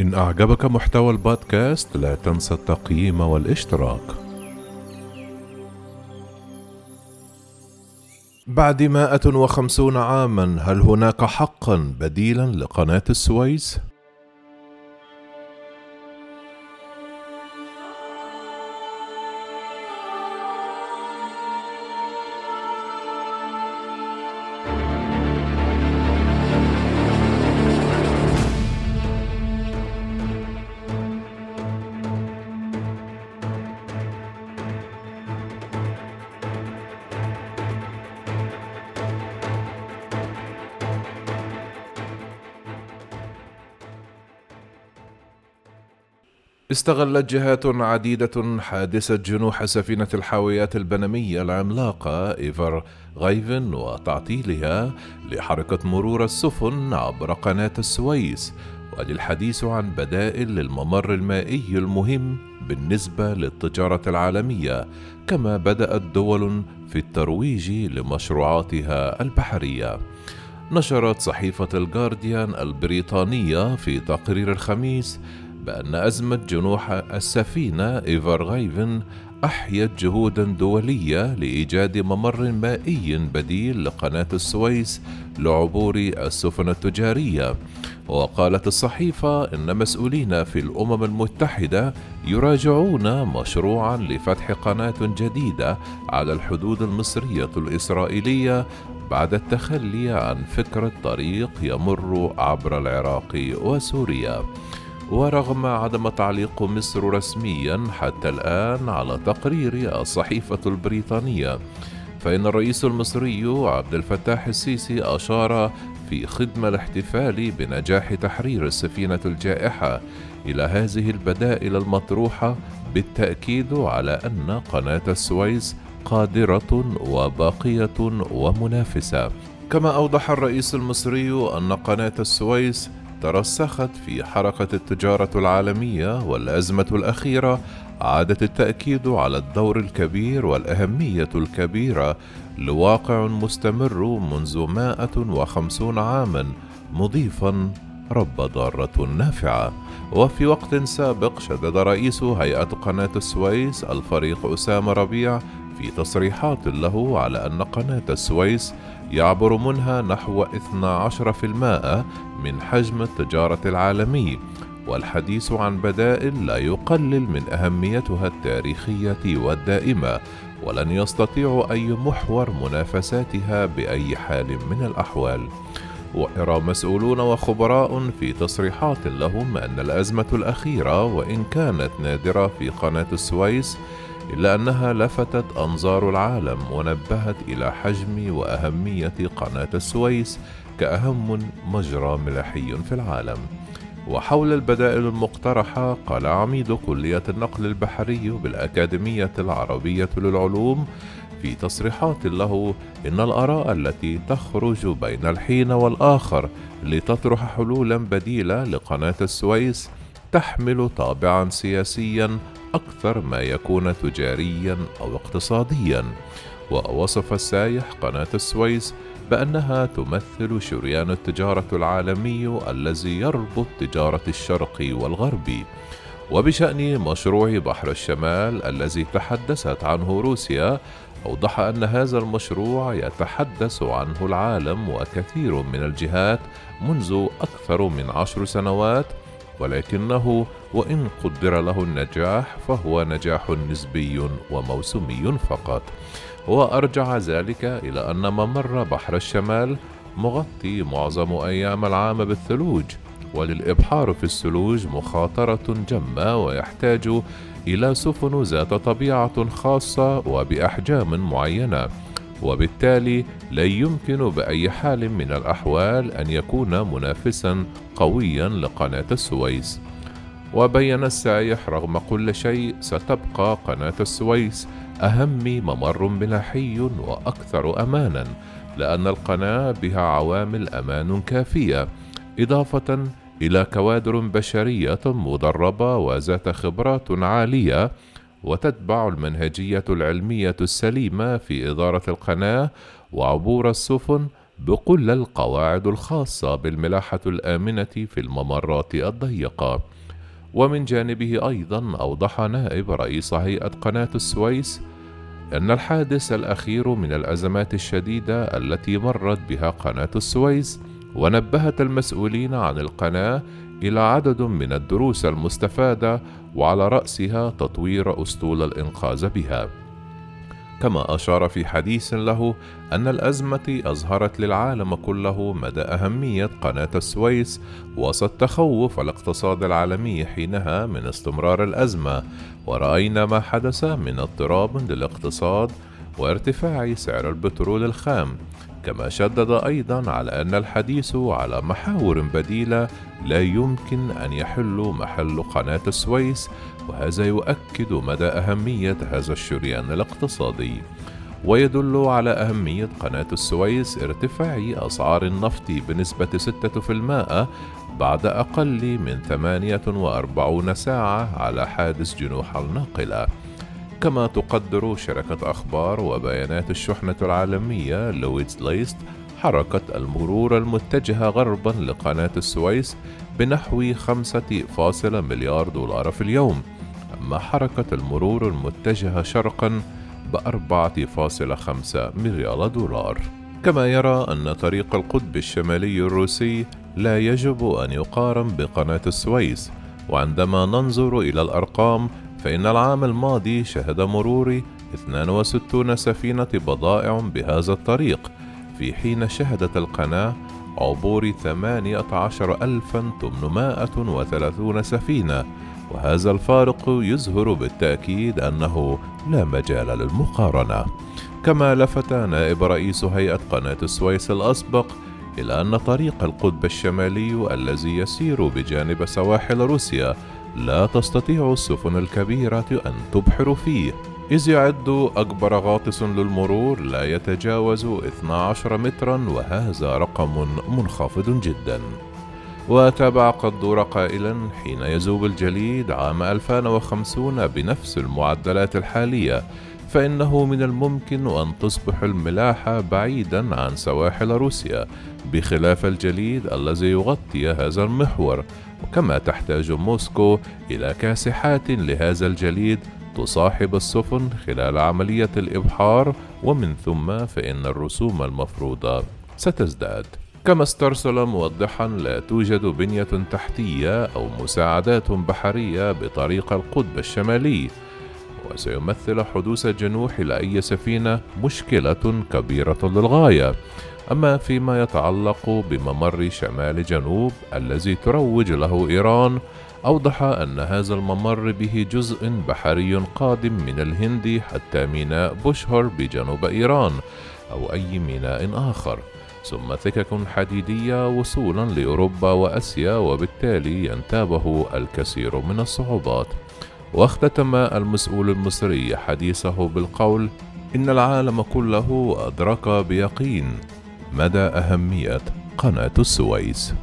إن أعجبك محتوى البودكاست لا تنسى التقييم والاشتراك. بعد مائة وخمسون عاما هل هناك حقا بديلا لقناة السويس؟ استغلت جهات عديدة حادثة جنوح سفينة الحاويات البنمية العملاقة إيفر غايفن وتعطيلها لحركة مرور السفن عبر قناة السويس وللحديث عن بدائل للممر المائي المهم بالنسبة للتجارة العالمية كما بدأت دول في الترويج لمشروعاتها البحرية. نشرت صحيفة الجارديان البريطانية في تقرير الخميس بأن أزمة جنوح السفينة إيفر غايفن أحيت جهودا دولية لإيجاد ممر مائي بديل لقناة السويس لعبور السفن التجارية وقالت الصحيفة إن مسؤولين في الأمم المتحدة يراجعون مشروعا لفتح قناة جديدة على الحدود المصرية الإسرائيلية بعد التخلي عن فكرة طريق يمر عبر العراق وسوريا. ورغم عدم تعليق مصر رسميا حتى الآن على تقرير الصحيفة البريطانية فإن الرئيس المصري عبد الفتاح السيسي أشار في خدمة الاحتفال بنجاح تحرير السفينة الجائحة إلى هذه البدائل المطروحة بالتأكيد على أن قناة السويس قادرة وباقية ومنافسة. كما أوضح الرئيس المصري أن قناة السويس ترسخت في حركة التجارة العالمية والأزمة الأخيرة عادت التأكيد على الدور الكبير والأهمية الكبيرة لواقع مستمر منذ مائة وخمسون عاما مضيفا رب ضارة نافعة. وفي وقت سابق شدد رئيس هيئة قناة السويس الفريق أسامة ربيع في تصريحات له على أن قناة السويس يعبر منها نحو 12% من حجم التجارة العالمي والحديث عن بدائل لا يقلل من أهميتها التاريخية والدائمة ولن يستطيع أي محور منافساتها بأي حال من الأحوال. ويرى مسؤولون وخبراء في تصريحات لهم أن الأزمة الأخيرة وإن كانت نادرة في قناة السويس إلا أنها لفتت أنظار العالم ونبهت إلى حجم وأهمية قناة السويس كأهم مجرى ملاحي في العالم. وحول البدائل المقترحة قال عميد كلية النقل البحري بالأكاديمية العربية للعلوم في تصريحات له إن الآراء التي تخرج بين الحين والآخر لتطرح حلولا بديلة لقناة السويس تحمل طابعا سياسيا أكثر ما يكون تجاريا أو اقتصاديا. ووصف السايح قناة السويس بأنها تمثل شريان التجارة العالمي الذي يربط تجارة الشرق والغرب. وبشأن مشروع بحر الشمال الذي تحدثت عنه روسيا أوضح أن هذا المشروع يتحدث عنه العالم وكثير من الجهات منذ أكثر من عشر سنوات ولكنه وإن قدر له النجاح فهو نجاح نسبي وموسمي فقط. وأرجع ذلك إلى أن ممر بحر الشمال مغطي معظم أيام العام بالثلوج وللإبحار في الثلوج مخاطرة جمة ويحتاج إلى سفن ذات طبيعة خاصة وبأحجام معينة وبالتالي لا يمكن بأي حال من الأحوال أن يكون منافسا قويا لقناة السويس. وبين السايح رغم كل شيء ستبقى قناة السويس. أهم ممر ملاحي وأكثر أمانا لأن القناة بها عوامل أمان كافية. إضافة إلى كوادر بشرية مدربة وذات خبرات عالية وتتبع المنهجية العلمية السليمة في إدارة القناة وعبور السفن بكل القواعد الخاصة بالملاحة الآمنة في الممرات الضيقة. ومن جانبه أيضا أوضح نائب رئيس هيئة قناة السويس أن الحادث الأخير من الأزمات الشديدة التي مرت بها قناة السويس ونبهت المسؤولين عن القناة إلى عدد من الدروس المستفادة وعلى رأسها تطوير أسطول الإنقاذ بها. كما أشار في حديث له أن الأزمة أظهرت للعالم كله مدى أهمية قناة السويس وسط تخوف الاقتصاد العالمي حينها من استمرار الأزمة، ورأينا ما حدث من اضطراب للاقتصاد وارتفاع سعر البترول الخام. كما شدد أيضا على أن الحديث على محاور بديلة لا يمكن أن يحل محل قناة السويس وهذا يؤكد مدى أهمية هذا الشريان الاقتصادي. ويدل على أهمية قناة السويس ارتفاع أسعار النفط بنسبة 6% بعد أقل من 48 ساعة على حادث جنوح الناقلة. كما تقدر شركة أخبار وبيانات الشحنة العالمية لويدز ليست حركة المرور المتجهة غربا لقناة السويس بنحو 5.0 مليار دولار في اليوم. أما حركة المرور المتجهة شرقا ب 4.5 مليار دولار. كما يرى أن طريق القطب الشمالي الروسي لا يجب أن يقارن بقناة السويس وعندما ننظر إلى الأرقام فإن العام الماضي شهد مرور 62 سفينة بضائع بهذا الطريق. في حين شهدت القناة عبور 18830 سفينة. وهذا الفارق يظهر بالتأكيد أنه لا مجال للمقارنة. كما لفت نائب رئيس هيئة قناة السويس الأسبق إلى أن طريق القطب الشمالي الذي يسير بجانب سواحل روسيا لا تستطيع السفن الكبيرة أن تبحر فيه. إذ يعد أكبر غاطس للمرور لا يتجاوز 12 مترا وهذا رقم منخفض جدا. وتابع قدور قائلا حين يذوب الجليد عام 2050 بنفس المعدلات الحالية. فإنه من الممكن أن تصبح الملاحة بعيدا عن سواحل روسيا بخلاف الجليد الذي يغطي هذا المحور. وكما تحتاج موسكو إلى كاسحات لهذا الجليد تصاحب السفن خلال عملية الإبحار ومن ثم فإن الرسوم المفروضة ستزداد. كما استرسل موضحا لا توجد بنية تحتية أو مساعدات بحرية بطريق القطب الشمالي. وسيمثل حدوث جنوح لأي سفينة مشكلة كبيرة للغاية. أما فيما يتعلق بممر شمال جنوب الذي تروج له إيران أوضح أن هذا الممر به جزء بحري قادم من الهند حتى ميناء بوشهر بجنوب إيران أو أي ميناء آخر. ثم سكك حديدية وصولا لأوروبا وأسيا وبالتالي ينتابه الكثير من الصعوبات. واختتم المسؤول المصري حديثه بالقول إن العالم كله أدرك بيقين مدى أهمية قناة السويس.